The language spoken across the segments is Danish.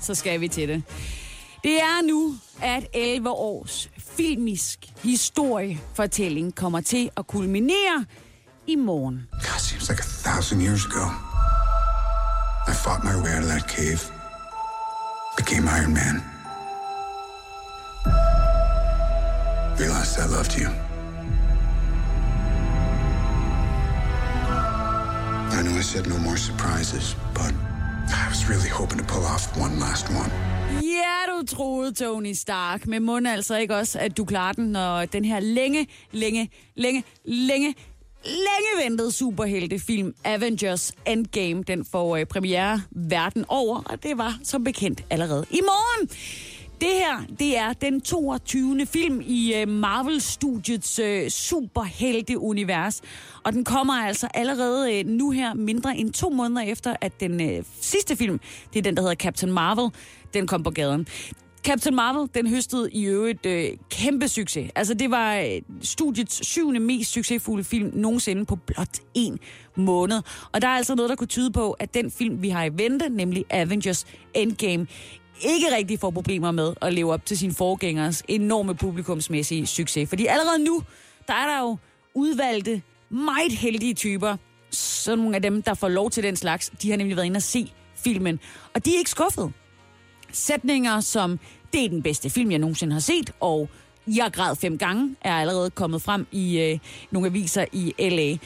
så skal vi til det. Det er nu, at 11 års filmisk historiefortælling kommer til at kulminere i morgen. God, seems like a thousand years ago. I fought my way out of that cave, became Iron Man. Realized I loved you. I know I said no more surprises, but i was really hoping to pull off one last one. Ja, du troede, Tony Stark. Men må altså ikke også, at du klarer den, når den her længe, længe, længe, længe, længe ventede superheltefilm Avengers Endgame, den får øh, premiere verden over, og det var som bekendt allerede i morgen. Det her, det er den 22. film i øh, Marvel-studiets øh, superhelte-univers. Og den kommer altså allerede øh, nu her, mindre end to måneder efter, at den øh, sidste film, det er den, der hedder Captain Marvel, den kom på gaden. Captain Marvel, den høstede i øvrigt øh, kæmpe succes. Altså, det var øh, studiets syvende mest succesfulde film nogensinde på blot en måned. Og der er altså noget, der kunne tyde på, at den film, vi har i vente, nemlig Avengers Endgame, ikke rigtig får problemer med at leve op til sin forgængers enorme publikumsmæssige succes. Fordi allerede nu, der er der jo udvalgte, meget heldige typer. Så nogle af dem, der får lov til den slags, de har nemlig været inde og se filmen. Og de er ikke skuffet. Sætninger som, det er den bedste film, jeg nogensinde har set, og jeg græd fem gange, er allerede kommet frem i øh, nogle aviser i L.A.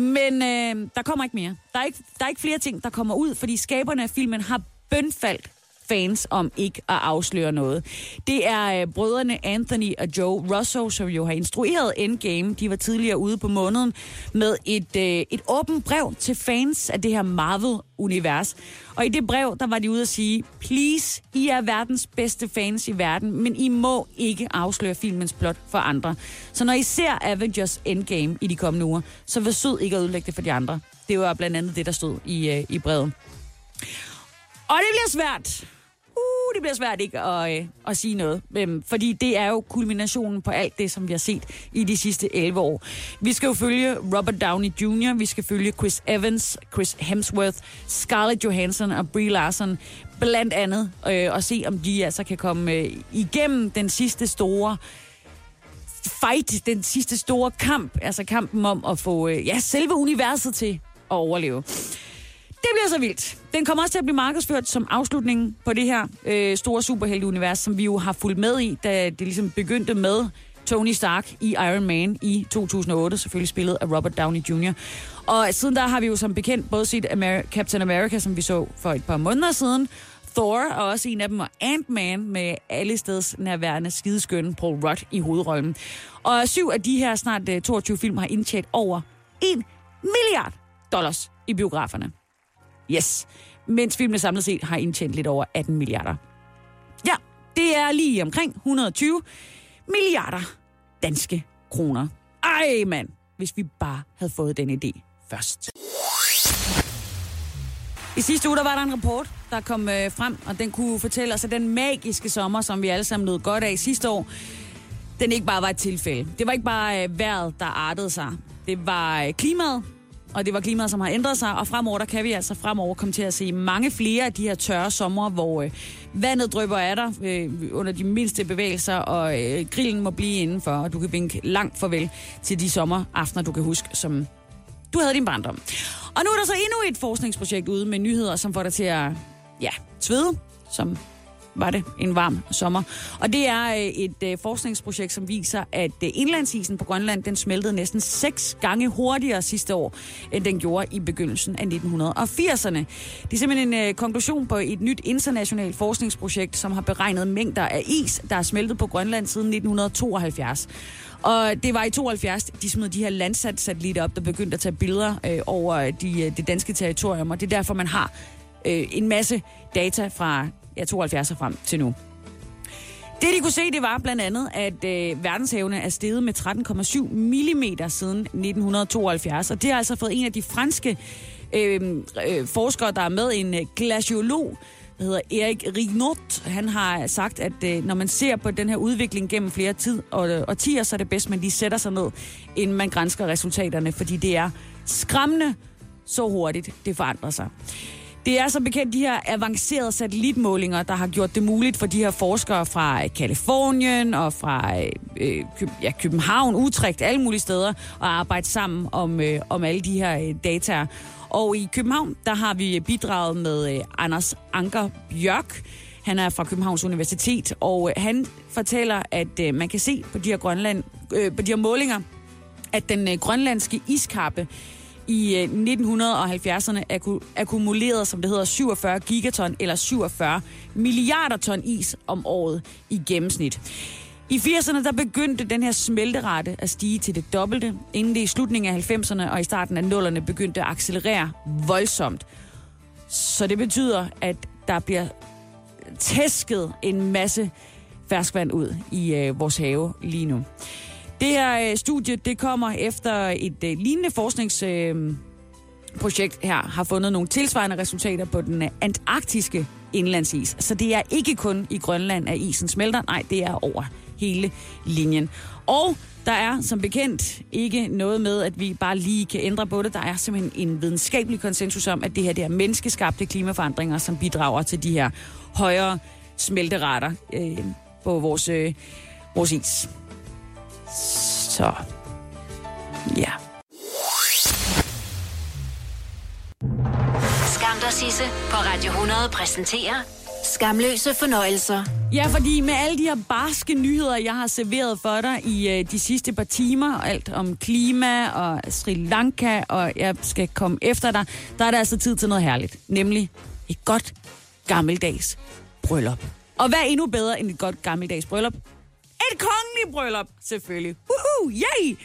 Men øh, der kommer ikke mere. Der er ikke, der er ikke flere ting, der kommer ud, fordi skaberne af filmen har bønfaldt fans om ikke at afsløre noget. Det er øh, brødrene Anthony og Joe Russo, som jo har instrueret Endgame. De var tidligere ude på måneden med et, øh, et åbent brev til fans af det her Marvel-univers. Og i det brev, der var de ude at sige, please, I er verdens bedste fans i verden, men I må ikke afsløre filmens plot for andre. Så når I ser Avengers Endgame i de kommende uger, så vær sød ikke at ødelægge det for de andre. Det var blandt andet det, der stod i, øh, i brevet. Og det bliver svært. Uh, det bliver svært ikke at, øh, at sige noget. Øhm, fordi det er jo kulminationen på alt det, som vi har set i de sidste 11 år. Vi skal jo følge Robert Downey Jr., vi skal følge Chris Evans, Chris Hemsworth, Scarlett Johansson og Brie Larson blandt andet, øh, og se om de altså kan komme øh, igennem den sidste store fight, den sidste store kamp, altså kampen om at få øh, ja, selve universet til at overleve. Det bliver så vildt. Den kommer også til at blive markedsført som afslutningen på det her øh, store superhelteunivers, som vi jo har fulgt med i, da det ligesom begyndte med Tony Stark i Iron Man i 2008, selvfølgelig spillet af Robert Downey Jr. Og siden der har vi jo som bekendt både set Amer- Captain America, som vi så for et par måneder siden, Thor og også en af dem, og Ant-Man med alle steds nærværende skideskønne Paul Rudd i hovedrollen. Og syv af de her snart øh, 22 film har indtjent over 1 milliard dollars i biograferne. Yes. Mens filmene samlet set har indtjent lidt over 18 milliarder. Ja, det er lige omkring 120 milliarder danske kroner. Ej, mand, hvis vi bare havde fået den idé først. I sidste uge der var der en rapport, der kom øh, frem, og den kunne fortælle os, at den magiske sommer, som vi alle sammen nød godt af sidste år, den ikke bare var et tilfælde. Det var ikke bare øh, vejret, der artede sig. Det var øh, klimaet, og det var klimaet, som har ændret sig, og fremover, der kan vi altså fremover komme til at se mange flere af de her tørre sommer, hvor øh, vandet drøber af dig øh, under de mindste bevægelser, og øh, grillen må blive indenfor, og du kan vinke langt farvel til de sommeraftener, du kan huske, som du havde din barndom. Og nu er der så endnu et forskningsprojekt ude med nyheder, som får dig til at ja, svede, som var det en varm sommer. Og det er øh, et øh, forskningsprojekt, som viser, at øh, indlandsisen på Grønland, den smeltede næsten seks gange hurtigere sidste år, end den gjorde i begyndelsen af 1980'erne. Det er simpelthen en øh, konklusion på et nyt internationalt forskningsprojekt, som har beregnet mængder af is, der er smeltet på Grønland siden 1972. Og det var i 72, de smed de her Landsat-satellitter op, der begyndte at tage billeder øh, over de, øh, det danske territorium, og det er derfor, man har øh, en masse data fra ja, 72 og frem til nu. Det, de kunne se, det var blandt andet, at øh, verdenshavene er steget med 13,7 mm siden 1972. Og det har altså fået en af de franske øh, øh, forskere, der er med, en øh, glaciolog, der hedder Erik Rignot. Han har sagt, at øh, når man ser på den her udvikling gennem flere tid og, øh, og så er det bedst, at man lige sætter sig ned, inden man grænsker resultaterne, fordi det er skræmmende så hurtigt, det forandrer sig. Det er som bekendt de her avancerede satellitmålinger, der har gjort det muligt for de her forskere fra øh, Kalifornien og fra øh, øh ja, København, Utrecht, alle mulige steder, at arbejde sammen om, øh, om alle de her øh, data. Og i København, der har vi bidraget med øh, Anders Anker Bjørk. Han er fra Københavns Universitet, og øh, han fortæller, at øh, man kan se på de her, Grønland, øh, på de her målinger, at den øh, grønlandske iskappe i øh, 1970'erne akkumulerede, som det hedder, 47 gigaton eller 47 milliarder ton is om året i gennemsnit. I 80'erne der begyndte den her smelterate at stige til det dobbelte, inden det i slutningen af 90'erne og i starten af 0'erne begyndte at accelerere voldsomt. Så det betyder, at der bliver tæsket en masse ferskvand ud i øh, vores have lige nu. Det her øh, studie, det kommer efter et øh, lignende forskningsprojekt øh, her har fundet nogle tilsvarende resultater på den øh, antarktiske indlandsis. Så det er ikke kun i Grønland, at isen smelter. Nej, det er over hele linjen. Og der er som bekendt ikke noget med, at vi bare lige kan ændre på det. Der er simpelthen en videnskabelig konsensus om, at det her det er menneskeskabte klimaforandringer, som bidrager til de her højere smelterater øh, på vores, øh, vores is. Så, ja. Skam dig, Sisse, på Radio 100 præsenterer Skamløse fornøjelser. Ja, fordi med alle de her barske nyheder, jeg har serveret for dig i øh, de sidste par timer, alt om klima og Sri Lanka, og jeg skal komme efter dig, der er det altså tid til noget herligt. Nemlig et godt gammeldags bryllup. Og hvad er endnu bedre end et godt gammeldags bryllup? Et kongeligt bryllup, selvfølgelig. Woohoo, yay!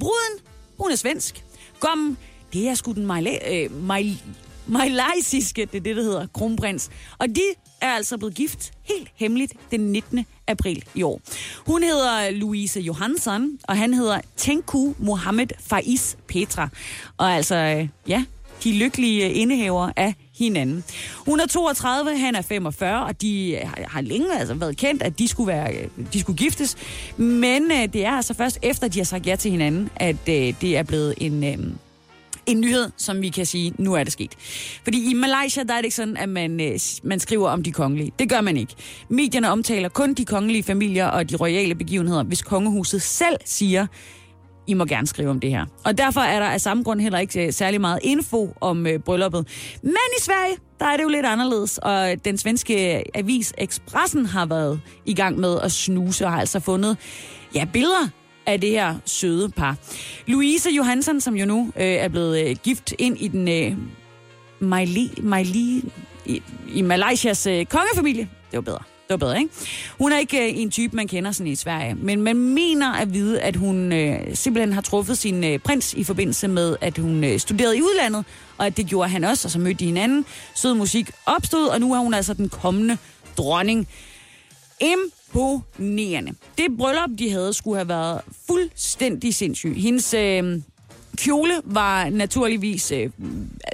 Bruden, hun er svensk. Gommen, det er sgu den majla- øh, maj- majlaisiske, det er det, der hedder, kronprins. Og de er altså blevet gift helt hemmeligt den 19. april i år. Hun hedder Louise Johansson, og han hedder Tenku Mohammed Faiz Petra. Og altså, øh, ja, de lykkelige indehaver af hinanden. Hun er 32, han er 45, og de har længe altså været kendt, at de skulle, være, de skulle giftes. Men øh, det er altså først efter, de har sagt ja til hinanden, at øh, det er blevet en... Øh, en nyhed, som vi kan sige, nu er det sket. Fordi i Malaysia, der er det ikke sådan, at man, øh, man skriver om de kongelige. Det gør man ikke. Medierne omtaler kun de kongelige familier og de royale begivenheder, hvis kongehuset selv siger, i må gerne skrive om det her. Og derfor er der af samme grund heller ikke øh, særlig meget info om øh, brylluppet. Men i Sverige, der er det jo lidt anderledes, og den svenske øh, avis Expressen har været i gang med at snuse og har altså fundet ja, billeder af det her søde par. Louise Johansson, som jo nu øh, er blevet øh, gift ind i den øh, Miley, Miley, i, i Malaysias øh, kongefamilie. Det var bedre. Det var bedre, ikke? Hun er ikke øh, en type, man kender sådan i Sverige, men man mener at vide, at hun øh, simpelthen har truffet sin øh, prins i forbindelse med, at hun øh, studerede i udlandet, og at det gjorde han også, og så mødte de hinanden. Sød musik opstod, og nu er hun altså den kommende dronning. Imponerende. Det bryllup, de havde, skulle have været fuldstændig sindssygt. Hendes... Øh, kjole var naturligvis øh,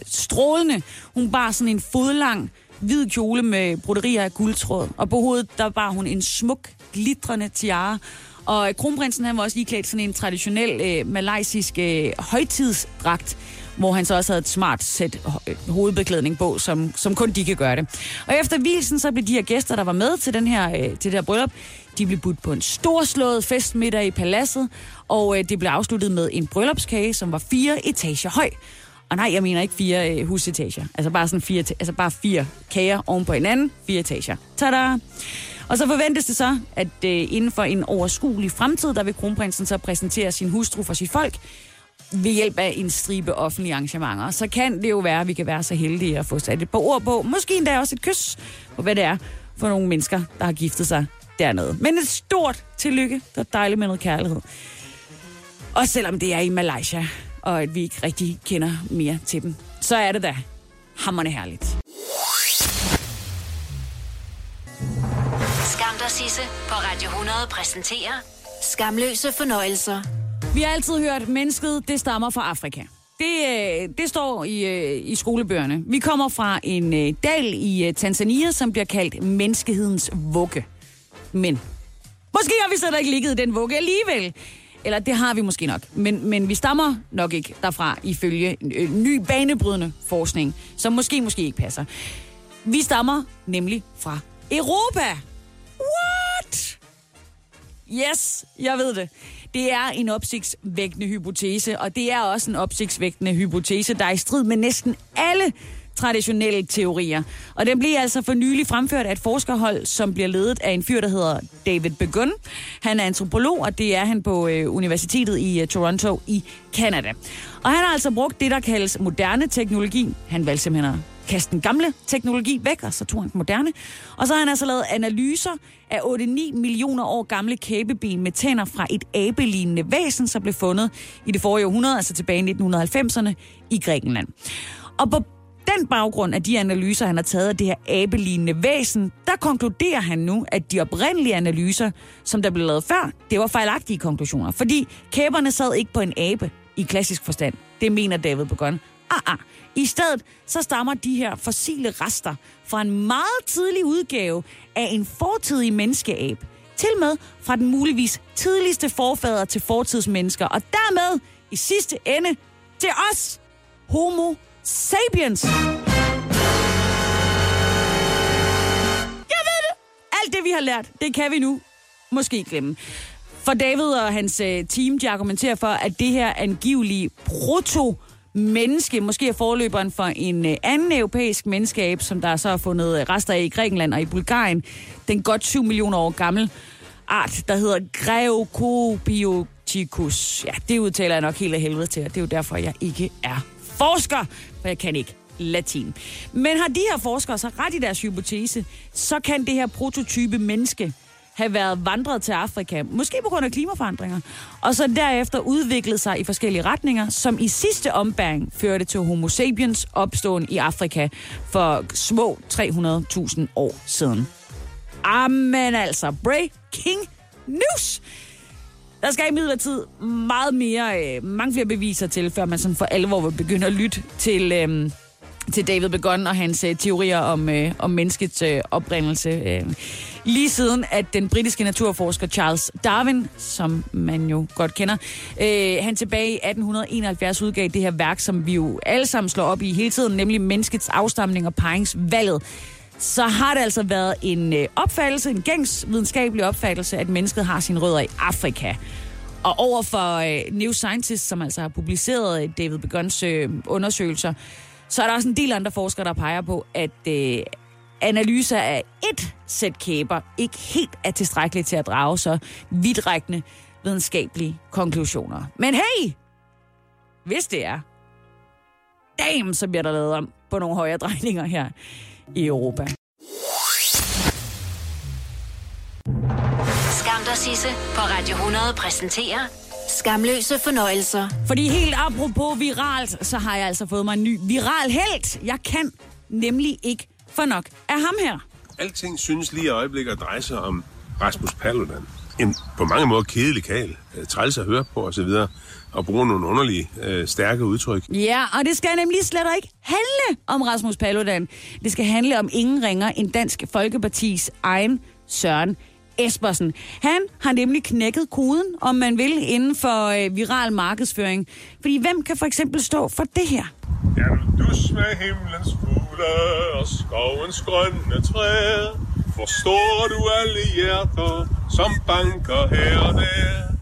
strålende. Hun bar sådan en fodlang hvid kjole med broderier af guldtråd, og på hovedet der bar hun en smuk, glitrende tiara. Og kronprinsen han var også lige klædt sådan en traditionel øh, malaysisk øh, højtidsdragt, hvor han så også havde et smart sæt øh, hovedbeklædning på, som, som kun de kan gøre det. Og efter hvilsen, så blev de her gæster, der var med til, den her, øh, til det her bryllup, de blev budt på en storslået festmiddag i paladset, og øh, det blev afsluttet med en bryllupskage, som var fire etager høj. Og nej, jeg mener ikke fire øh, husetager. Altså bare sådan fire, altså bare fire kager oven på hinanden. Fire etager. Tada! Og så forventes det så, at øh, inden for en overskuelig fremtid, der vil kronprinsen så præsentere sin hustru for sit folk ved hjælp af en stribe offentlige arrangementer. Så kan det jo være, at vi kan være så heldige at få sat et par ord på. Måske endda også et kys på, hvad det er for nogle mennesker, der har giftet sig dernede. Men et stort tillykke. Det er dejligt med noget kærlighed. Og selvom det er i Malaysia, og at vi ikke rigtig kender mere til dem, så er det da hammerne herligt. Skam dig, Sisse på Radio 100 præsenterer Skamløse fornøjelser. Vi har altid hørt, at mennesket det stammer fra Afrika. Det, øh, det står i, øh, i skolebøgerne. Vi kommer fra en øh, dal i Tanzania, som bliver kaldt menneskehedens vugge. Men måske har vi slet ikke ligget i den vugge alligevel. Eller det har vi måske nok. Men, men vi stammer nok ikke derfra ifølge øh, ny banebrydende forskning, som måske måske ikke passer. Vi stammer nemlig fra Europa. What? Yes, jeg ved det. Det er en opsigtsvækkende hypotese, og det er også en opsigtsvækkende hypotese, der er i strid med næsten alle traditionelle teorier. Og den bliver altså for nylig fremført af et forskerhold, som bliver ledet af en fyr, der hedder David Begun. Han er antropolog, og det er han på øh, Universitetet i øh, Toronto i Canada. Og han har altså brugt det, der kaldes moderne teknologi. Han valgte simpelthen at kaste den gamle teknologi væk, og så tog han den moderne. Og så har han altså lavet analyser af 8-9 millioner år gamle kæbeben med tænder fra et abelignende væsen, som blev fundet i det forrige århundrede, altså tilbage i 1990'erne i Grækenland. Og på den baggrund af de analyser, han har taget af det her abelignende væsen, der konkluderer han nu, at de oprindelige analyser, som der blev lavet før, det var fejlagtige konklusioner. Fordi kæberne sad ikke på en abe i klassisk forstand. Det mener David Begon. Ah, ah. I stedet så stammer de her fossile rester fra en meget tidlig udgave af en fortidig menneskeab. Til med fra den muligvis tidligste forfader til fortidsmennesker, og dermed i sidste ende til os, homo sapiens. Jeg ved det! Alt det, vi har lært, det kan vi nu måske glemme. For David og hans øh, team, de argumenterer for, at det her angivelige proto menneske, måske er forløberen for en øh, anden europæisk menneskeab, som der så er fundet øh, rester af i Grækenland og i Bulgarien. Den godt 7 millioner år gammel art, der hedder Greukopioticus. Ja, det udtaler jeg nok helt af helvede til, og det er jo derfor, jeg ikke er forsker, for jeg kan ikke latin. Men har de her forskere så ret i deres hypotese, så kan det her prototype menneske have været vandret til Afrika, måske på grund af klimaforandringer, og så derefter udviklet sig i forskellige retninger, som i sidste ombæring førte til homo sapiens opståen i Afrika for små 300.000 år siden. Amen altså, breaking news! Der skal imidlertid meget mere, øh, mange flere beviser til, før man sådan for alvor vil begynde at lytte til, øh, til David Begon og hans øh, teorier om, øh, om menneskets øh, oprindelse. Øh. Lige siden, at den britiske naturforsker Charles Darwin, som man jo godt kender, øh, han tilbage i 1871 udgav det her værk, som vi jo alle sammen slår op i hele tiden, nemlig menneskets afstamning og paringsvalget så har det altså været en øh, opfattelse, en gængs videnskabelig opfattelse, at mennesket har sine rødder i Afrika. Og over for øh, New Scientist, som altså har publiceret øh, David Begons øh, undersøgelser, så er der også en del andre forskere, der peger på, at øh, analyser af et sæt kæber ikke helt er tilstrækkeligt til at drage så vidtrækkende videnskabelige konklusioner. Men hey! Hvis det er, damn, så bliver der lavet om på nogle højere drejninger her i Europa. Skam dig, Sisse på Radio 100 præsenterer Skamløse fornøjelser. Fordi helt apropos viralt, så har jeg altså fået mig en ny viral held. Jeg kan nemlig ikke få nok af ham her. Alting synes lige i øjeblikket at dreje sig om Rasmus Paludan. En på mange måder kedelig kal, øh, træls at høre på osv og bruge nogle underlige, øh, stærke udtryk. Ja, og det skal nemlig slet ikke handle om Rasmus Paludan. Det skal handle om ingen ringer end Dansk Folkepartis egen Søren Espersen. Han har nemlig knækket koden, om man vil, inden for øh, viral markedsføring. Fordi hvem kan for eksempel stå for det her? Ja, du dus med himlens fugle og skovens grønne træer. Forstår du alle hjerter, som banker her og der?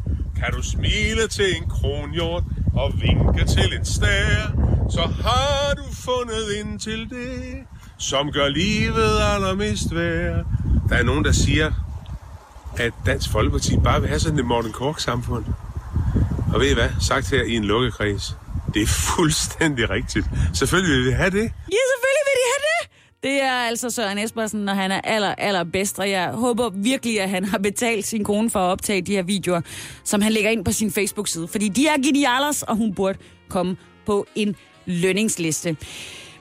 Kan du smile til en kronhjort og vinke til en stær, så har du fundet ind til det, som gør livet allermest værd. Der er nogen, der siger, at Dansk Folkeparti bare vil have sådan et Morten Kork-samfund. Og ved I hvad? Sagt her i en lukkekreds. Det er fuldstændig rigtigt. Selvfølgelig vil vi have det. Ja, selvfølgelig vil de have det. Det er altså Søren Espersen, når han er aller, aller bedst, og jeg håber virkelig, at han har betalt sin kone for at optage de her videoer, som han lægger ind på sin Facebook-side. Fordi de er genialers, og hun burde komme på en lønningsliste.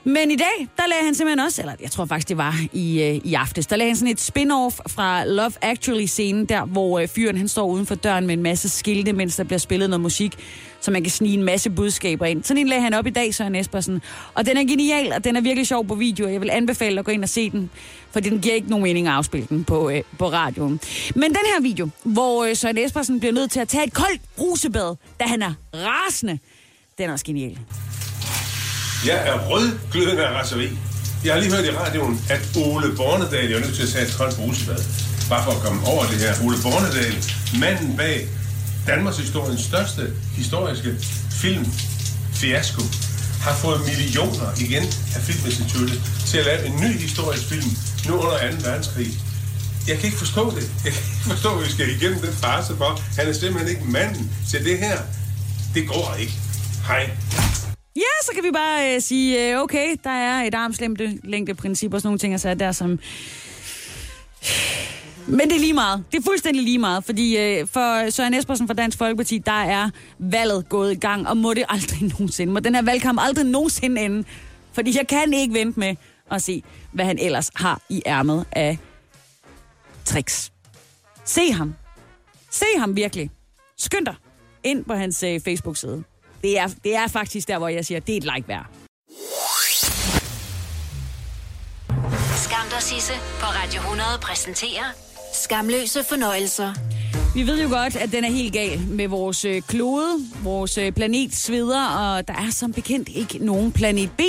Men i dag, der lagde han simpelthen også, eller jeg tror faktisk, det var i, øh, i aftes, der lagde han sådan et spin-off fra Love Actually-scenen, der hvor øh, fyren han står uden for døren med en masse skilte, mens der bliver spillet noget musik, så man kan snige en masse budskaber ind. Sådan en lagde han op i dag, Søren Espersen. Og den er genial, og den er virkelig sjov på video. Jeg vil anbefale at gå ind og se den, for den giver ikke nogen mening at afspille den på, øh, på radioen. Men den her video, hvor øh, Søren Espersen bliver nødt til at tage et koldt brusebad, da han er rasende, den er også genial. Jeg er rødglødende af raseri. Jeg har lige hørt i radioen, at Ole Bornedal er nødt til at tage et koldt brusebad. Bare for at komme over det her. Ole Bornedal, manden bag Danmarks historiens største historiske film, Fiasko, har fået millioner igen af Filminstituttet til at lave en ny historisk film nu under 2. verdenskrig. Jeg kan ikke forstå det. Jeg kan ikke forstå, at vi skal igennem den farse for. Han er simpelthen ikke manden til det her. Det går ikke. Hej. Ja, så kan vi bare øh, sige, øh, okay, der er et armslængdeprincip og sådan nogle ting, altså der som... Men det er lige meget. Det er fuldstændig lige meget, fordi øh, for Søren Espersen fra Dansk Folkeparti, der er valget gået i gang, og må det aldrig nogensinde. Må den her valgkamp aldrig nogensinde ende, fordi jeg kan ikke vente med at se, hvad han ellers har i ærmet af tricks. Se ham. Se ham virkelig. Skynd dig ind på hans øh, Facebook-side. Det er, det er faktisk der, hvor jeg siger, det er et like værd. Skam dig, Sisse på Radio 100 præsenterer Skamløse fornøjelser. Vi ved jo godt, at den er helt gal med vores øh, klode, vores øh, planet sveder, og der er som bekendt ikke nogen planet B.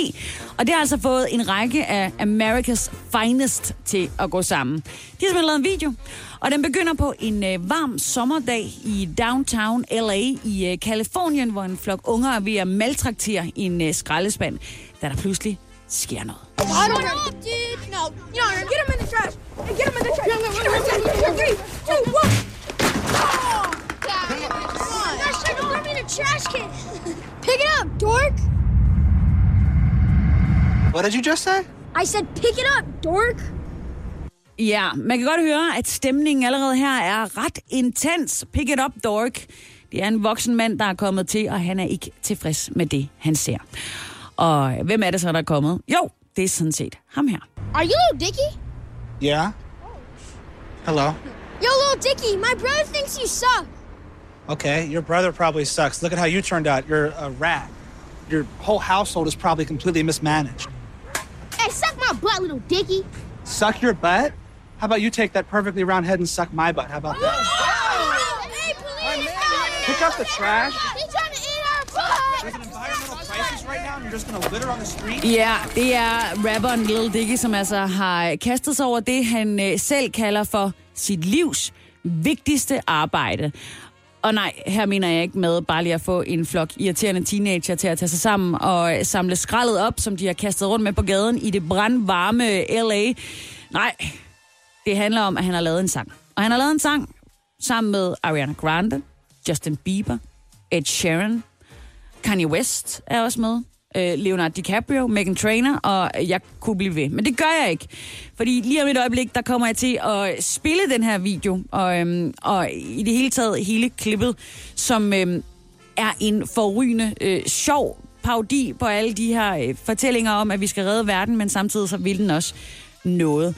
Og det har altså fået en række af America's Finest til at gå sammen. De har simpelthen lavet en video, og den begynder på en øh, varm sommerdag i downtown LA i øh, Kalifornien, hvor en flok unger er ved at maltraktere en øh, skraldespand, da der pludselig sker noget. I don't know, dude. No, you Get him in the trash. Get him in the trash. Three, two, one. Oh. That's like throw me in a trash can. Pick it up, dork. What did you just say? I said pick it up, dork. Ja, man kan godt høre, at stemningen allerede her er ret intens. Pick it up, dork. Det er en voksen mand, der er kommet til, og han er ikke tilfreds med det, han ser. Og hvem er det så, der er kommet? Jo, det er sådan set ham her. Are you little Dicky? Yeah. Hello. Yo, little Dicky, my brother thinks you suck. Okay, your brother probably sucks. Look at how you turned out. You're a rat. Your whole household is probably completely mismanaged. Hey, suck my butt, little Dicky. Suck your butt? How about you take that perfectly round head and suck my butt? How about that? Hey, police! Pick up the trash. He's trying to eat our butt. There's an environmental crisis right now, and you're just gonna litter on the street? Ja, det er rapperen Lil Dicky, som altså har kastet sig over det, han øh, selv kalder for sit livs vigtigste arbejde. Og nej, her mener jeg ikke med bare lige at få en flok irriterende teenager til at tage sig sammen og samle skraldet op, som de har kastet rundt med på gaden i det brandvarme LA. Nej, det handler om, at han har lavet en sang. Og han har lavet en sang sammen med Ariana Grande, Justin Bieber, Ed Sheeran, Kanye West er også med. Øh, Leonardo DiCaprio, Megan Trainer, og jeg kunne blive ved. Men det gør jeg ikke. Fordi lige om et øjeblik, der kommer jeg til at spille den her video, og, øhm, og i det hele taget hele klippet, som øhm, er en forrygende, øh, sjov parodi på alle de her øh, fortællinger om, at vi skal redde verden, men samtidig så vil den også noget.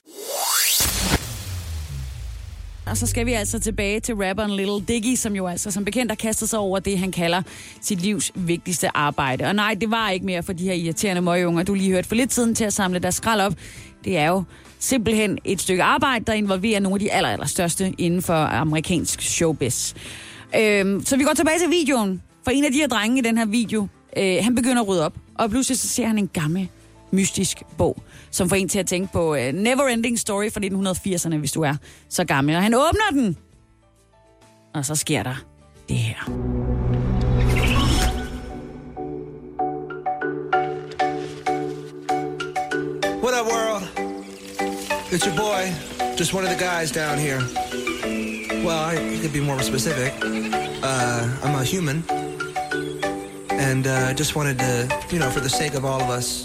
Og så skal vi altså tilbage til rapperen Little Diggy, som jo altså som bekendt har kastet sig over det, han kalder sit livs vigtigste arbejde. Og nej, det var ikke mere for de her irriterende møgeunger, du lige hørte for lidt siden til at samle deres skrald op. Det er jo simpelthen et stykke arbejde, der involverer nogle af de aller, aller største inden for amerikansk showbiz. Øhm, så vi går tilbage til videoen. For en af de her drenge i den her video, øh, han begynder at rydde op. Og pludselig så ser han en gammel mystisk bog, som får en til at tænke på øh, uh, Neverending Story fra 1980'erne, hvis du er så gammel. Og han åbner den, og så sker der det her. What up, world? It's your boy, just one of the guys down here. Well, I could be more specific. Uh, I'm a human. And uh, just wanted to, you know, for the sake of all of us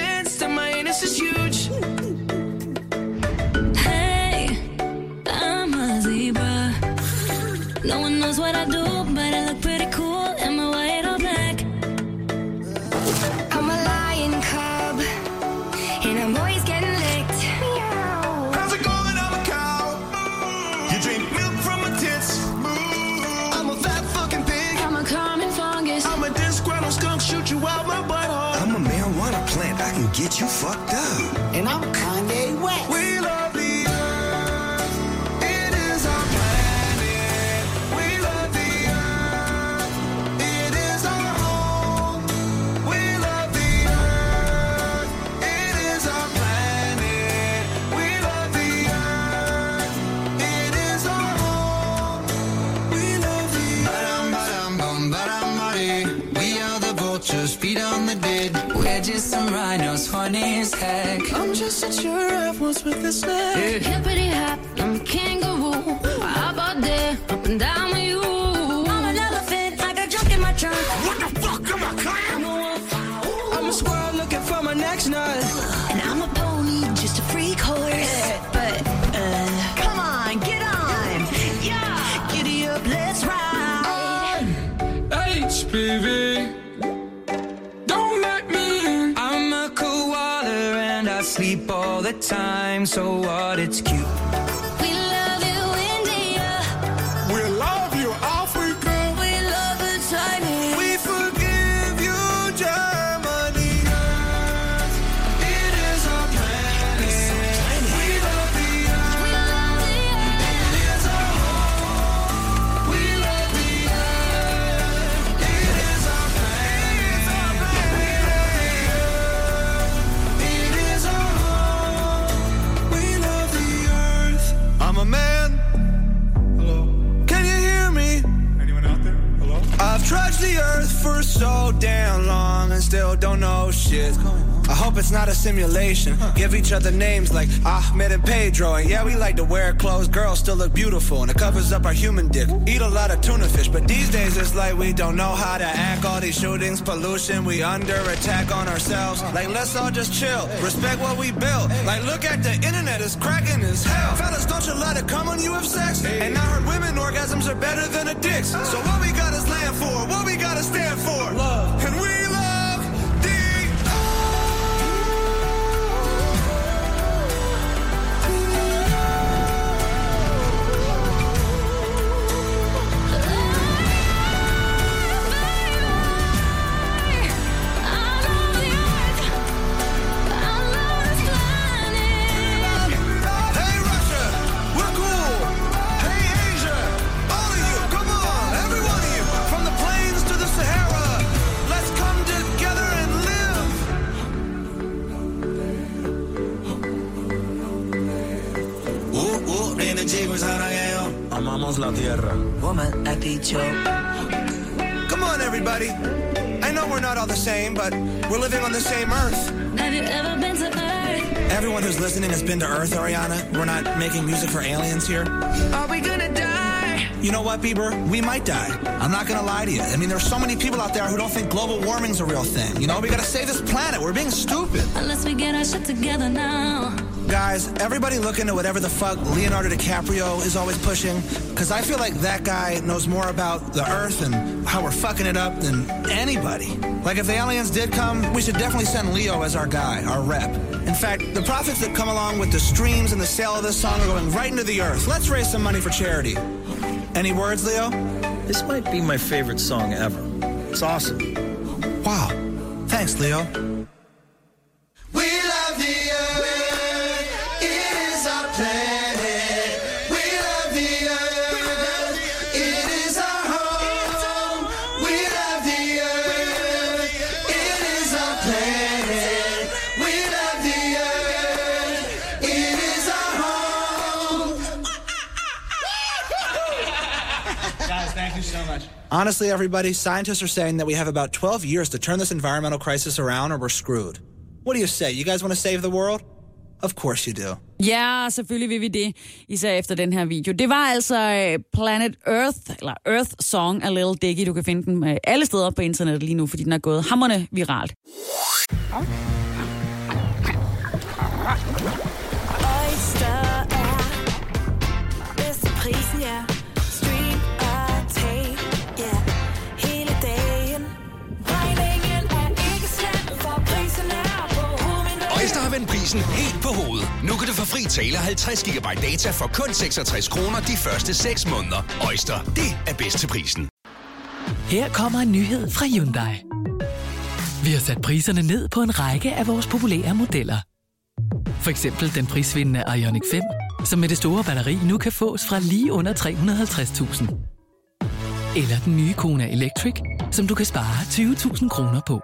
is you. Funny. I'm just a giraffe once with a snack. Hippity hop, I'm a kangaroo. How about that? Up and down with you. I'm an elephant, I got junk in my trunk. What the fuck am I clown? I'm a wolf, I'm a squirrel looking for my next nut. Time. So what? It's hope it's not a simulation. Give each other names like Ahmed and Pedro. And yeah, we like to wear clothes. Girls still look beautiful and it covers up our human dick. Eat a lot of tuna fish, but these days it's like we don't know how to act. All these shootings, pollution, we under attack on ourselves. Like, let's all just chill. Respect what we built. Like, look at the internet, it's cracking as hell. Fellas, don't you let it come when you have sex. And I heard women orgasms are better than a dick's. So what we Tierra. Woman ha dicho. Come on, everybody. I know we're not all the same, but we're living on the same Earth. Have you ever been to Earth? Everyone who's listening has been to Earth, Ariana. We're not making music for aliens here. Are we gonna die? You know what, Bieber? We might die. I'm not gonna lie to you. I mean, there's so many people out there who don't think global warming's a real thing. You know, we gotta save this planet. We're being stupid. Unless we get our shit together now. Guys, everybody look into whatever the fuck Leonardo DiCaprio is always pushing, because I feel like that guy knows more about the Earth and how we're fucking it up than anybody. Like, if the aliens did come, we should definitely send Leo as our guy, our rep. In fact, the profits that come along with the streams and the sale of this song are going right into the Earth. Let's raise some money for charity. Any words, Leo? This might be my favorite song ever. It's awesome. Wow. Thanks, Leo. Honestly, everybody, scientists are saying that we have about 12 years to turn this environmental crisis around or we're screwed. What do you say? You guys want to save the world? Of course you do. Ja, selvfølgelig vil vi det, især efter den her video. Det var altså øh, Planet Earth, eller Earth Song af Little Dicky. Du kan finde den øh, alle steder på internettet lige nu, fordi den er gået hammerne viralt. Oyster vend prisen helt på hovedet. Nu kan du få fri tale 50 GB data for kun 66 kroner de første 6 måneder. Øjster, det er bedst til prisen. Her kommer en nyhed fra Hyundai. Vi har sat priserne ned på en række af vores populære modeller. For eksempel den prisvindende Ioniq 5, som med det store batteri nu kan fås fra lige under 350.000. Eller den nye Kona Electric, som du kan spare 20.000 kroner på.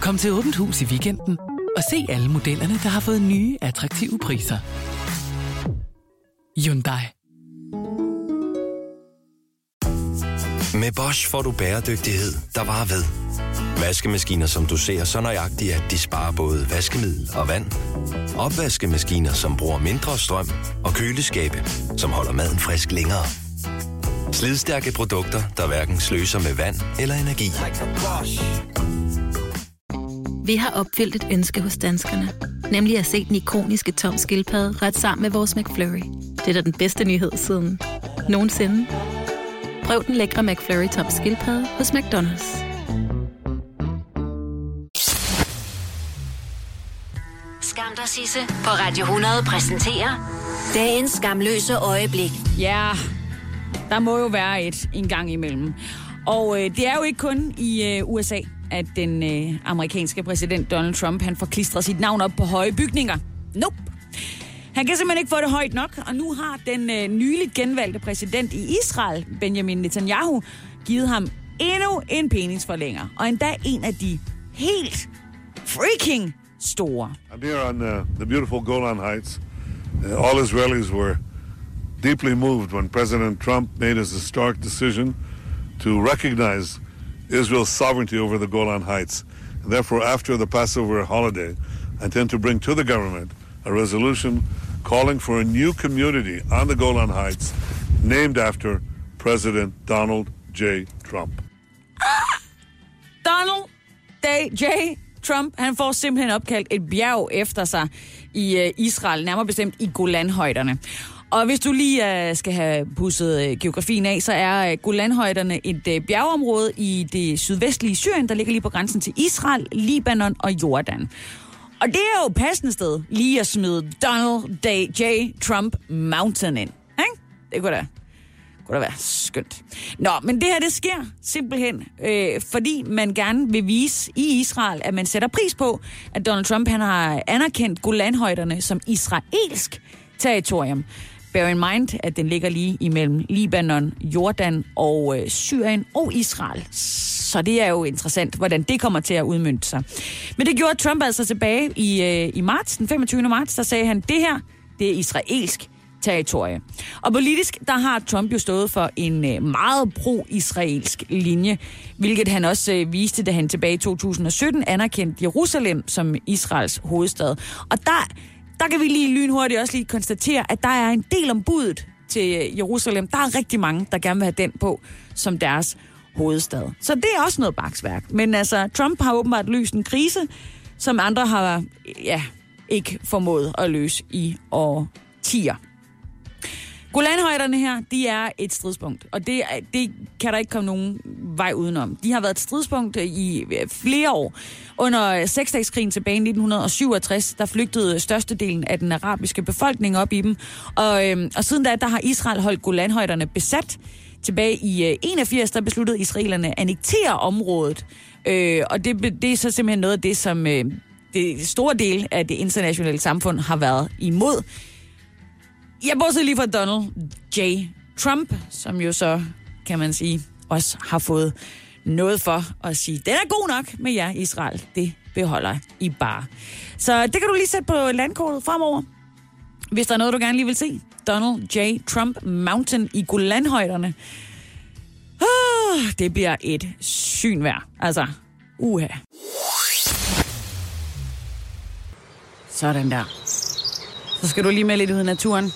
Kom til Åbent Hus i weekenden og se alle modellerne, der har fået nye, attraktive priser. Hyundai. Med Bosch får du bæredygtighed, der varer ved. Vaskemaskiner, som du ser så nøjagtigt, at de sparer både vaskemiddel og vand. Opvaskemaskiner, som bruger mindre strøm. Og køleskabe, som holder maden frisk længere. Slidstærke produkter, der hverken sløser med vand eller energi. Vi har opfyldt et ønske hos danskerne. Nemlig at se den ikoniske tom skildpadde ret sammen med vores McFlurry. Det er da den bedste nyhed siden nogensinde. Prøv den lækre McFlurry tom skildpadde hos McDonald's. Skam dig, Sisse, på Radio 100 præsenterer dagens skamløse øjeblik. Ja, der må jo være et en gang imellem. Og øh, det er jo ikke kun i øh, USA, at den øh, amerikanske præsident Donald Trump han får klistret sit navn op på høje bygninger. Nope. Han kan simpelthen ikke få det højt nok, og nu har den øh, nyligt genvalgte præsident i Israel, Benjamin Netanyahu, givet ham endnu en penisforlænger. Og endda en af de helt freaking store. I'm here on uh, the beautiful Golan Heights. Uh, all Israelis were deeply moved when President Trump made his historic decision to recognize Israel's sovereignty over the Golan Heights. And therefore, after the Passover holiday, I intend to bring to the government a resolution calling for a new community on the Golan Heights named after President Donald J. Trump. Donald Day J. Trump, han får simpelthen opkaldt et bjerg efter sig i øh, Israel, nærmere bestemt i Golanhøjderne. Og hvis du lige uh, skal have pusset uh, geografien af, så er uh, Golanhøjderne et uh, bjergeområde i det sydvestlige Syrien, der ligger lige på grænsen til Israel, Libanon og Jordan. Og det er jo et passende sted lige at smide Donald Day J. Trump Mountain ind. Ikke? Det kunne da kunne da være skønt. Nå, men det her, det sker simpelthen, øh, fordi man gerne vil vise i Israel, at man sætter pris på, at Donald Trump han har anerkendt Golanhøjderne som israelsk territorium. Bear in mind, at den ligger lige imellem Libanon, Jordan og øh, Syrien og Israel. Så det er jo interessant, hvordan det kommer til at udmynde sig. Men det gjorde Trump altså tilbage i, øh, i marts, den 25. marts, der sagde han, det her, det er israelsk territorie. Og politisk, der har Trump jo stået for en øh, meget pro-israelsk linje, hvilket han også øh, viste, da han tilbage i 2017 anerkendte Jerusalem som Israels hovedstad. Og der, der kan vi lige lynhurtigt også lige konstatere, at der er en del om budet til øh, Jerusalem. Der er rigtig mange, der gerne vil have den på som deres hovedstad. Så det er også noget baksværk. Men altså, Trump har åbenbart løst en krise, som andre har ja, ikke formået at løse i årtier. Golanhøjderne her, de er et stridspunkt, og det, det kan der ikke komme nogen vej udenom. De har været et stridspunkt i øh, flere år. Under seksdagskrigen tilbage i 1967, der flygtede størstedelen af den arabiske befolkning op i dem. Og, øhm, og siden da, der har Israel holdt Golanhøjderne besat. Tilbage i øh, 81, der besluttede israelerne at annektere området. Øh, og det, det er så simpelthen noget af det, som øh, det store del af det internationale samfund har været imod. Jeg bortset lige fra Donald J. Trump, som jo så, kan man sige, også har fået noget for at sige, den er god nok med jer, Israel. Det beholder I bare. Så det kan du lige sætte på landkortet fremover. Hvis der er noget, du gerne lige vil se. Donald J. Trump Mountain i Golanhøjderne. Ah, det bliver et syn værd. Altså, uha. Sådan der. Så skal du lige med lidt ud i naturen.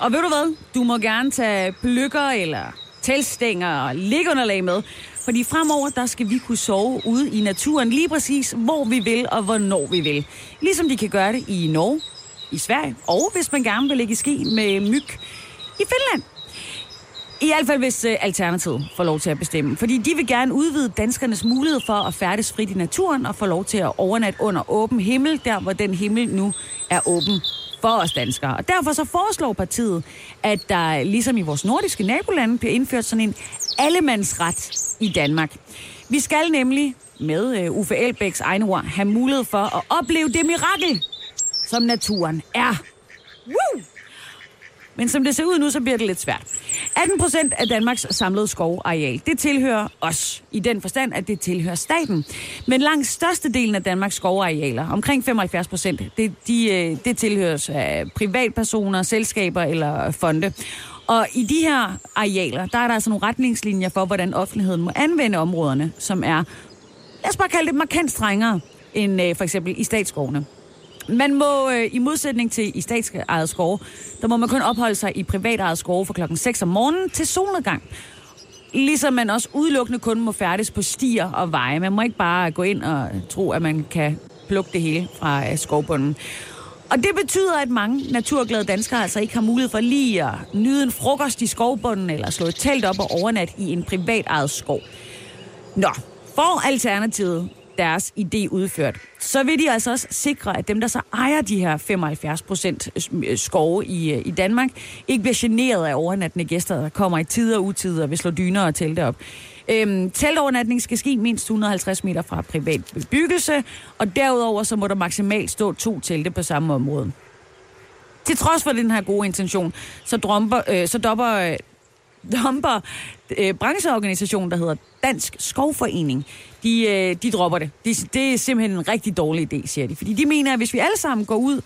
Og ved du hvad? Du må gerne tage pløkker eller teltstænger og liggeunderlag med. Fordi fremover, der skal vi kunne sove ude i naturen lige præcis, hvor vi vil og hvornår vi vil. Ligesom de kan gøre det i Norge, i Sverige, og hvis man gerne vil ligge i ski med myg i Finland. I hvert fald, hvis øh, Alternativet får lov til at bestemme. Fordi de vil gerne udvide danskernes mulighed for at færdes frit i naturen og få lov til at overnatte under åben himmel, der hvor den himmel nu er åben for os danskere. Og derfor så foreslår partiet, at der ligesom i vores nordiske nabolande bliver indført sådan en allemandsret i Danmark. Vi skal nemlig med øh, Uffe Elbæks egne ord have mulighed for at opleve det mirakel, som naturen er. Woo! Men som det ser ud nu, så bliver det lidt svært. 18 procent af Danmarks samlede skovareal, det tilhører os. I den forstand, at det tilhører staten. Men langt størstedelen af Danmarks skovarealer, omkring 75 procent, det, de, øh, det tilhøres af privatpersoner, selskaber eller fonde. Og i de her arealer, der er der altså nogle retningslinjer for, hvordan offentligheden må anvende områderne, som er, lad os bare kalde det markant strengere end øh, for eksempel i statsskovene. Man må, øh, i modsætning til i statsejet skove, der må man kun opholde sig i privatejet skove fra klokken 6 om morgenen til solnedgang. Ligesom man også udelukkende kun må færdes på stier og veje. Man må ikke bare gå ind og tro, at man kan plukke det hele fra øh, skovbunden. Og det betyder, at mange naturglade danskere altså ikke har mulighed for lige at nyde en frokost i skovbunden, eller slå et telt op og overnatte i en privatejet skov. Nå, for Alternativet deres idé udført, så vil de altså også sikre, at dem, der så ejer de her 75 procent øh, skove i, øh, i Danmark, ikke bliver generet af overnattende gæster, der kommer i tider og utider og vil slå dyner og telte op. Øhm, teltovernatning skal ske mindst 150 meter fra privat bebyggelse, og derudover så må der maksimalt stå to telte på samme område. Til trods for den her gode intention, så, drømper, øh, så dopper, øh, dumper øh, brancheorganisationen, der hedder Dansk Skovforening, de, øh, de dropper det. De, det er simpelthen en rigtig dårlig idé, siger de. Fordi de mener, at hvis vi alle sammen går ud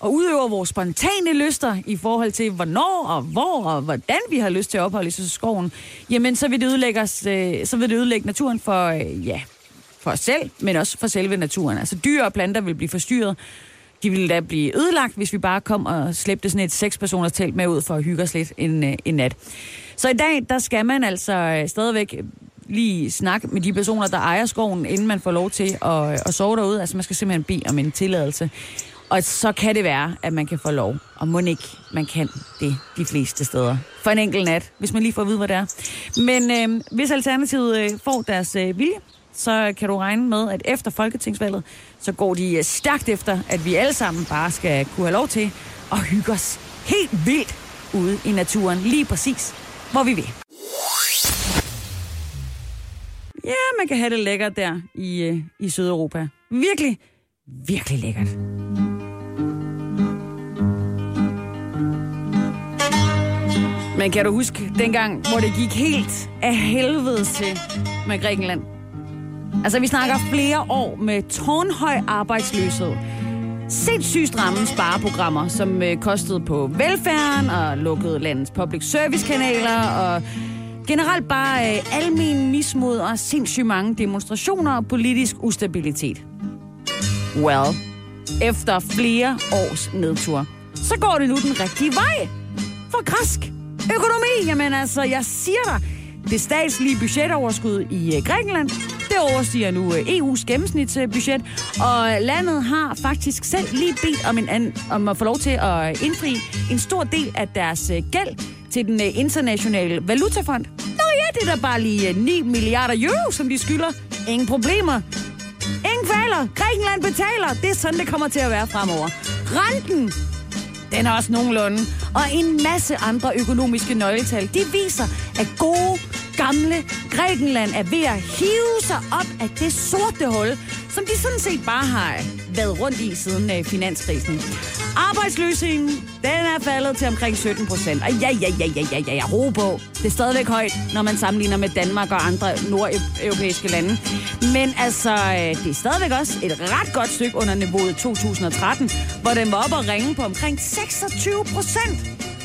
og udøver vores spontane lyster i forhold til, hvornår og hvor og hvordan vi har lyst til at opholde os i skoven, jamen så vil det ødelægge, os, øh, så vil det ødelægge naturen for, øh, ja, for os selv, men også for selve naturen. Altså dyr og planter vil blive forstyrret. De ville da blive ødelagt, hvis vi bare kom og slæbte sådan et seks-personers telt med ud for at hygge os lidt en, øh, en nat. Så i dag, der skal man altså øh, stadigvæk lige snakke med de personer, der ejer skoven, inden man får lov til at, øh, at sove derude. Altså man skal simpelthen bede om en tilladelse. Og så kan det være, at man kan få lov. Og må ikke, man kan det de fleste steder. For en enkelt nat, hvis man lige får at vide, hvad det er. Men øh, hvis Alternativet øh, får deres øh, vilje, så kan du regne med, at efter Folketingsvalget, så går de øh, stærkt efter, at vi alle sammen bare skal kunne have lov til at hygge os helt vildt ude i naturen, lige præcis, hvor vi vil. Ja, man kan have det lækkert der i, øh, i Sydeuropa. Virkelig, virkelig lækkert. Men kan du huske dengang, hvor det gik helt af helvede til med Grækenland? Altså, vi snakker flere år med tårnhøj arbejdsløshed. Sindssygt stramme spareprogrammer, som øh, kostede på velfærden og lukkede landets public service kanaler og generelt bare øh, almen mismod og sindssygt mange demonstrationer og politisk ustabilitet. Well, efter flere års nedtur, så går det nu den rigtige vej. For græsk økonomi, jamen altså, jeg siger dig, det statslige budgetoverskud i øh, Grækenland, det overstiger nu øh, EU's gennemsnitsbudget, og landet har faktisk selv lige bedt om, en anden, om at få lov til at indfri en stor del af deres øh, gæld til den øh, internationale valutafond. Nå ja, det er da bare lige 9 milliarder euro, som de skylder. Ingen problemer. Ingen kvaler. Grækenland betaler. Det er sådan, det kommer til at være fremover. Renten, den er også nogenlunde. Og en masse andre økonomiske nøgletal, de viser, at gode, gamle Grækenland er ved at hive sig op af det sorte hul, som de sådan set bare har været rundt i siden øh, finanskrisen. Arbejdsløsheden, den er faldet til omkring 17 procent. Og ja, ja, ja, ja, ja, ja, ja, ro på. Det er stadigvæk højt, når man sammenligner med Danmark og andre nordeuropæiske lande. Men altså, øh, det er stadigvæk også et ret godt stykke under niveauet 2013, hvor den var oppe og ringe på omkring 26 procent.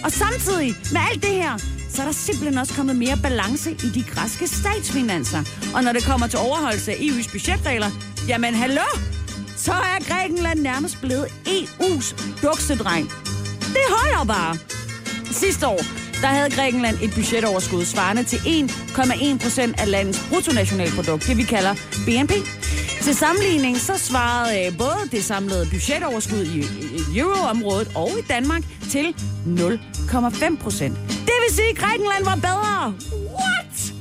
Og samtidig med alt det her, så er der simpelthen også kommet mere balance i de græske statsfinanser. Og når det kommer til overholdelse af EU's budgetregler, jamen hallo, så er Grækenland nærmest blevet EU's duksedreng. Det holder bare. Sidste år, der havde Grækenland et budgetoverskud svarende til 1,1 procent af landets bruttonationalprodukt, det vi kalder BNP. Til sammenligning så svarede øh, både det samlede budgetoverskud i, i euroområdet og i Danmark til 0,5 procent. Det vil sige, at Grækenland var bedre. What?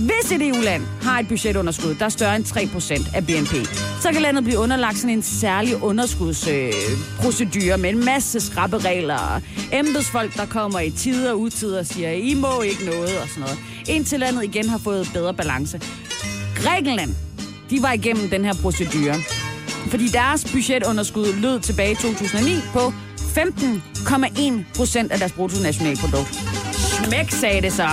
Hvis et EU-land har et budgetunderskud, der er større end 3% af BNP, så kan landet blive underlagt sådan en særlig underskudsprocedure med en masse skrappe regler og embedsfolk, der kommer i tider og utider og siger, I må ikke noget og sådan noget. Indtil landet igen har fået bedre balance. Grækenland, de var igennem den her procedure, fordi deres budgetunderskud lød tilbage i 2009 på 15,1 procent af deres bruttonationalprodukt. Smæk, sagde det så.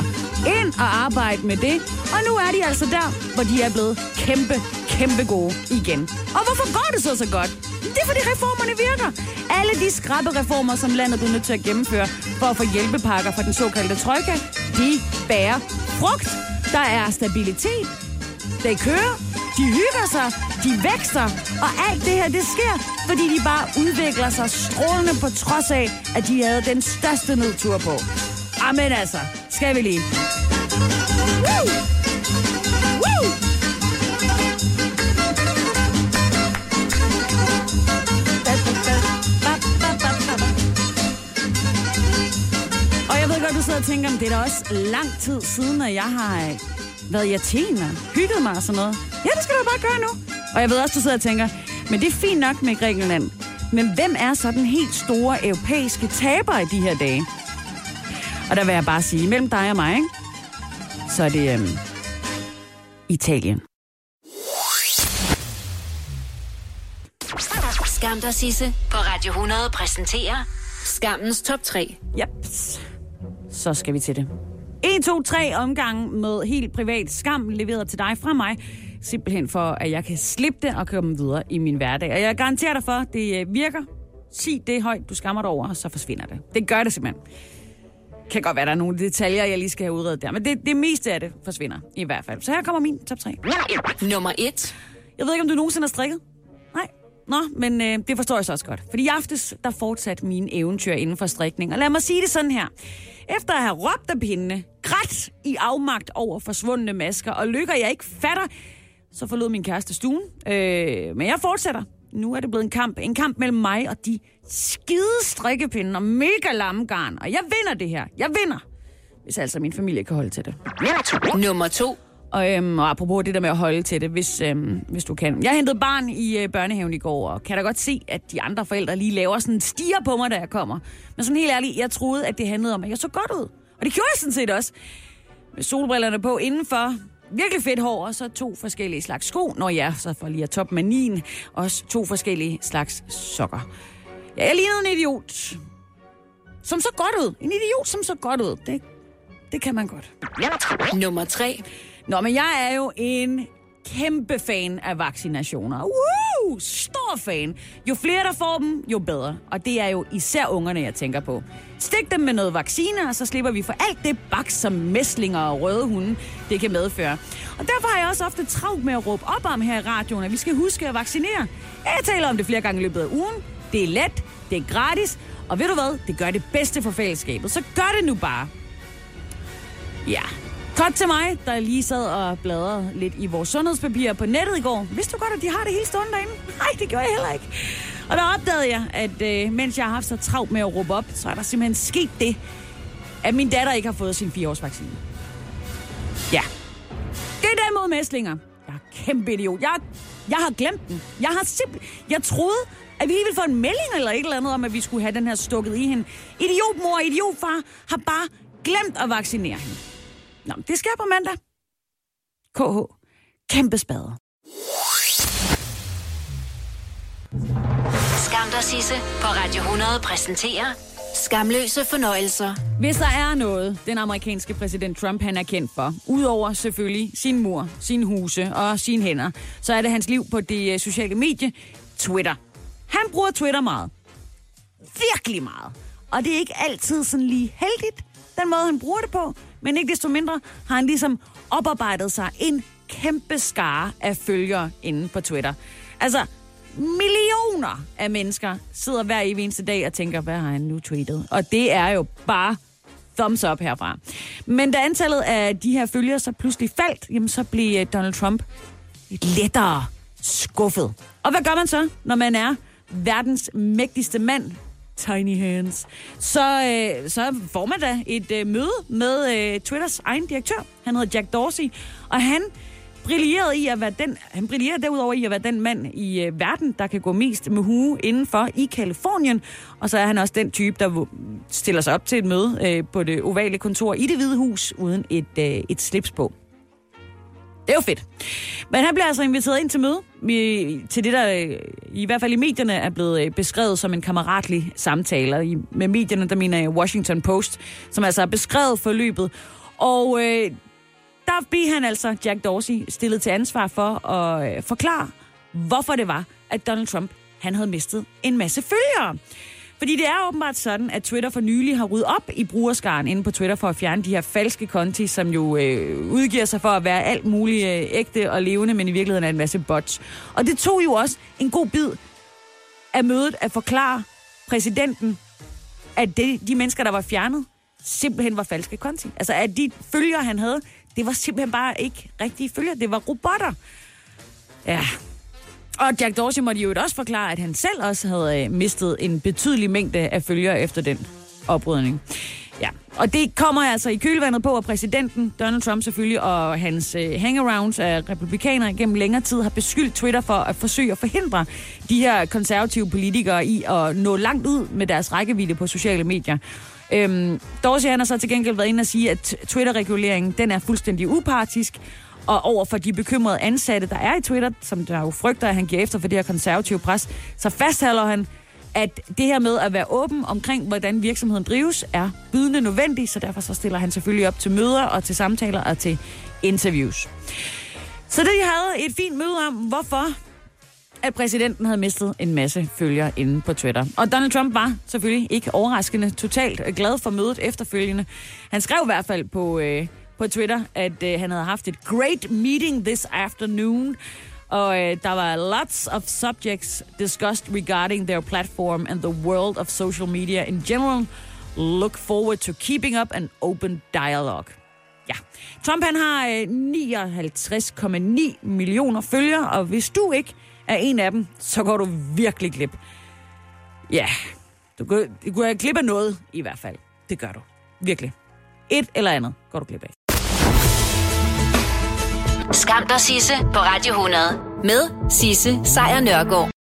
Ind og arbejde med det. Og nu er de altså der, hvor de er blevet kæmpe, kæmpe gode igen. Og hvorfor går det så så godt? Det er fordi reformerne virker. Alle de skrappe reformer, som landet blev nødt til at gennemføre for at få hjælpepakker fra den såkaldte trojka, de bærer frugt. Der er stabilitet, det kører, de hygger sig, de vækster, og alt det her, det sker, fordi de bare udvikler sig strålende på trods af, at de havde den største nedtur på. Amen altså, skal vi lige. Woo! Woo! Og jeg ved godt, du sidder og tænker, men det er da også lang tid siden, at jeg har øh, været i Athen og hygget mig og sådan noget. Ja, det skal du bare gøre nu. Og jeg ved også, du sidder og tænker, men det er fint nok med Grækenland. Men hvem er så den helt store europæiske taber i de her dage? Og der vil jeg bare sige, mellem dig og mig, ikke? så er det øhm, Italien. Skam dig, Sisse, på Radio 100 præsenterer Skammens top 3. Yep. Så skal vi til det. 1, 2, 3 omgange med helt privat skam leveret til dig fra mig. Simpelthen for, at jeg kan slippe det og komme videre i min hverdag. Og jeg garanterer dig for, at det øh, virker. Sig det højt, du skammer dig over, og så forsvinder det. Det gør det simpelthen. Kan godt være, der er nogle detaljer, jeg lige skal have udredet der. Men det, det meste af det forsvinder i hvert fald. Så her kommer min top 3. Nummer 1. Jeg ved ikke, om du nogensinde har strikket? Nej. Nå, men øh, det forstår jeg så også godt. Fordi i aftes, der fortsatte mine eventyr inden for strikning. Og lad mig sige det sådan her. Efter at have råbt af pindene, grædt i afmagt over forsvundne masker, og lykker jeg ikke fatter, så forlod min kæreste stuen. Øh, men jeg fortsætter. Nu er det blevet en kamp. En kamp mellem mig og de skide strikkepinde og mega lammegarn. Og jeg vinder det her. Jeg vinder. Hvis altså min familie kan holde til det. Nummer 2. Og, øhm, og apropos det der med at holde til det, hvis, øhm, hvis du kan. Jeg hentede barn i øh, børnehaven i går, og kan da godt se, at de andre forældre lige laver sådan en stiger på mig, da jeg kommer. Men sådan helt ærligt, jeg troede, at det handlede om, at jeg så godt ud. Og det gjorde jeg sådan set også. Med solbrillerne på indenfor, virkelig fedt hår, og så to forskellige slags sko. Når ja, så for lige at toppe manien, også to forskellige slags sokker. Ja, jeg lignede en idiot. Som så godt ud. En idiot, som så godt ud. Det, det kan man godt. Nummer 3. Nå, men jeg er jo en kæmpe fan af vaccinationer. Woo! Stor fan. Jo flere, der får dem, jo bedre. Og det er jo især ungerne, jeg tænker på. Stik dem med noget vacciner, og så slipper vi for alt det baks, som mæslinger og røde hunde, det kan medføre. Og derfor har jeg også ofte travlt med at råbe op om her i radioen, at vi skal huske at vaccinere. Jeg taler om det flere gange i løbet af ugen. Det er let, det er gratis, og ved du hvad? Det gør det bedste for fællesskabet. Så gør det nu bare. Ja, Godt til mig, der lige sad og bladrede lidt i vores sundhedspapirer på nettet i går. Vidste du godt, at de har det hele stående derinde? Nej, det gjorde jeg heller ikke. Og der opdagede jeg, at øh, mens jeg har haft så travlt med at råbe op, så er der simpelthen sket det, at min datter ikke har fået sin 4-års-vaccine. Ja. Det er den mod mæslinger. Jeg er kæmpe idiot. Jeg, jeg har glemt den. Jeg har simpelthen... Jeg troede, at vi lige ville få en melding eller et eller andet om, at vi skulle have den her stukket i hende. Idiotmor og idiotfar har bare glemt at vaccinere hende. Nå, det sker på mandag. KH. Kæmpe spade. Skam dig, Sisse, på Radio 100 præsenterer Skamløse fornøjelser. Hvis der er noget, den amerikanske præsident Trump han er kendt for, udover selvfølgelig sin mur, sin huse og sine hænder, så er det hans liv på det øh, sociale medie Twitter. Han bruger Twitter meget. Virkelig meget. Og det er ikke altid sådan lige heldigt, den måde han bruger det på, men ikke desto mindre har han ligesom oparbejdet sig en kæmpe skare af følgere inde på Twitter. Altså, millioner af mennesker sidder hver evig eneste dag og tænker, hvad har han nu tweetet? Og det er jo bare thumbs up herfra. Men da antallet af de her følgere så pludselig faldt, jamen så blev øh, Donald Trump lidt lettere skuffet. Og hvad gør man så, når man er verdens mægtigste mand? Tiny hands. Så, øh, så får man da et øh, møde med øh, Twitters egen direktør. Han hedder Jack Dorsey, og han brillerede i at være den, han brillerede derudover i at være den mand i øh, verden, der kan gå mest med hue indenfor i Kalifornien. Og så er han også den type, der stiller sig op til et møde øh, på det ovale kontor i det hvide hus, uden et, øh, et slips på. Det er jo fedt. Men han bliver altså inviteret ind til møde, i, til det, der øh, i hvert fald i medierne er blevet øh, beskrevet som en kammeratlig samtale. Og i, med medierne, der mener jeg Washington Post, som altså har beskrevet forløbet. Og øh, der bliver han altså, Jack Dorsey, stillet til ansvar for at øh, forklare, hvorfor det var, at Donald Trump han havde mistet en masse følgere. Fordi det er åbenbart sådan, at Twitter for nylig har ryddet op i brugerskaren inde på Twitter for at fjerne de her falske konti, som jo øh, udgiver sig for at være alt muligt øh, ægte og levende, men i virkeligheden er en masse bots. Og det tog jo også en god bid af mødet at forklare præsidenten, at det, de mennesker, der var fjernet, simpelthen var falske konti. Altså, at de følgere, han havde, det var simpelthen bare ikke rigtige følgere. Det var robotter. Ja. Og Jack Dorsey måtte jo også forklare, at han selv også havde øh, mistet en betydelig mængde af følgere efter den oprydning. Ja, og det kommer altså i kølvandet på, at præsidenten Donald Trump selvfølgelig og hans øh, hangarounds af republikanere gennem længere tid har beskyldt Twitter for at forsøge at forhindre de her konservative politikere i at nå langt ud med deres rækkevidde på sociale medier. Øhm, Dorsey han har så til gengæld været inde og sige, at Twitter-reguleringen den er fuldstændig upartisk, og over for de bekymrede ansatte, der er i Twitter, som der jo frygter, at han giver efter for det her konservative pres, så fastholder han, at det her med at være åben omkring, hvordan virksomheden drives, er bydende nødvendigt, så derfor så stiller han selvfølgelig op til møder og til samtaler og til interviews. Så det havde et fint møde om, hvorfor at præsidenten havde mistet en masse følgere inde på Twitter. Og Donald Trump var selvfølgelig ikke overraskende totalt glad for mødet efterfølgende. Han skrev i hvert fald på, øh, på Twitter, at øh, han havde haft et great meeting this afternoon. Og øh, der var lots of subjects discussed regarding their platform and the world of social media in general. Look forward to keeping up an open dialogue. Ja. Trump han har øh, 59,9 millioner følgere, og hvis du ikke er en af dem, så går du virkelig glip. Ja, du går, du går glip af noget i hvert fald. Det gør du. Virkelig. Et eller andet går du glip af. Skam dig, Sisse, på Radio 100. Med Sisse Sejr Nørgaard.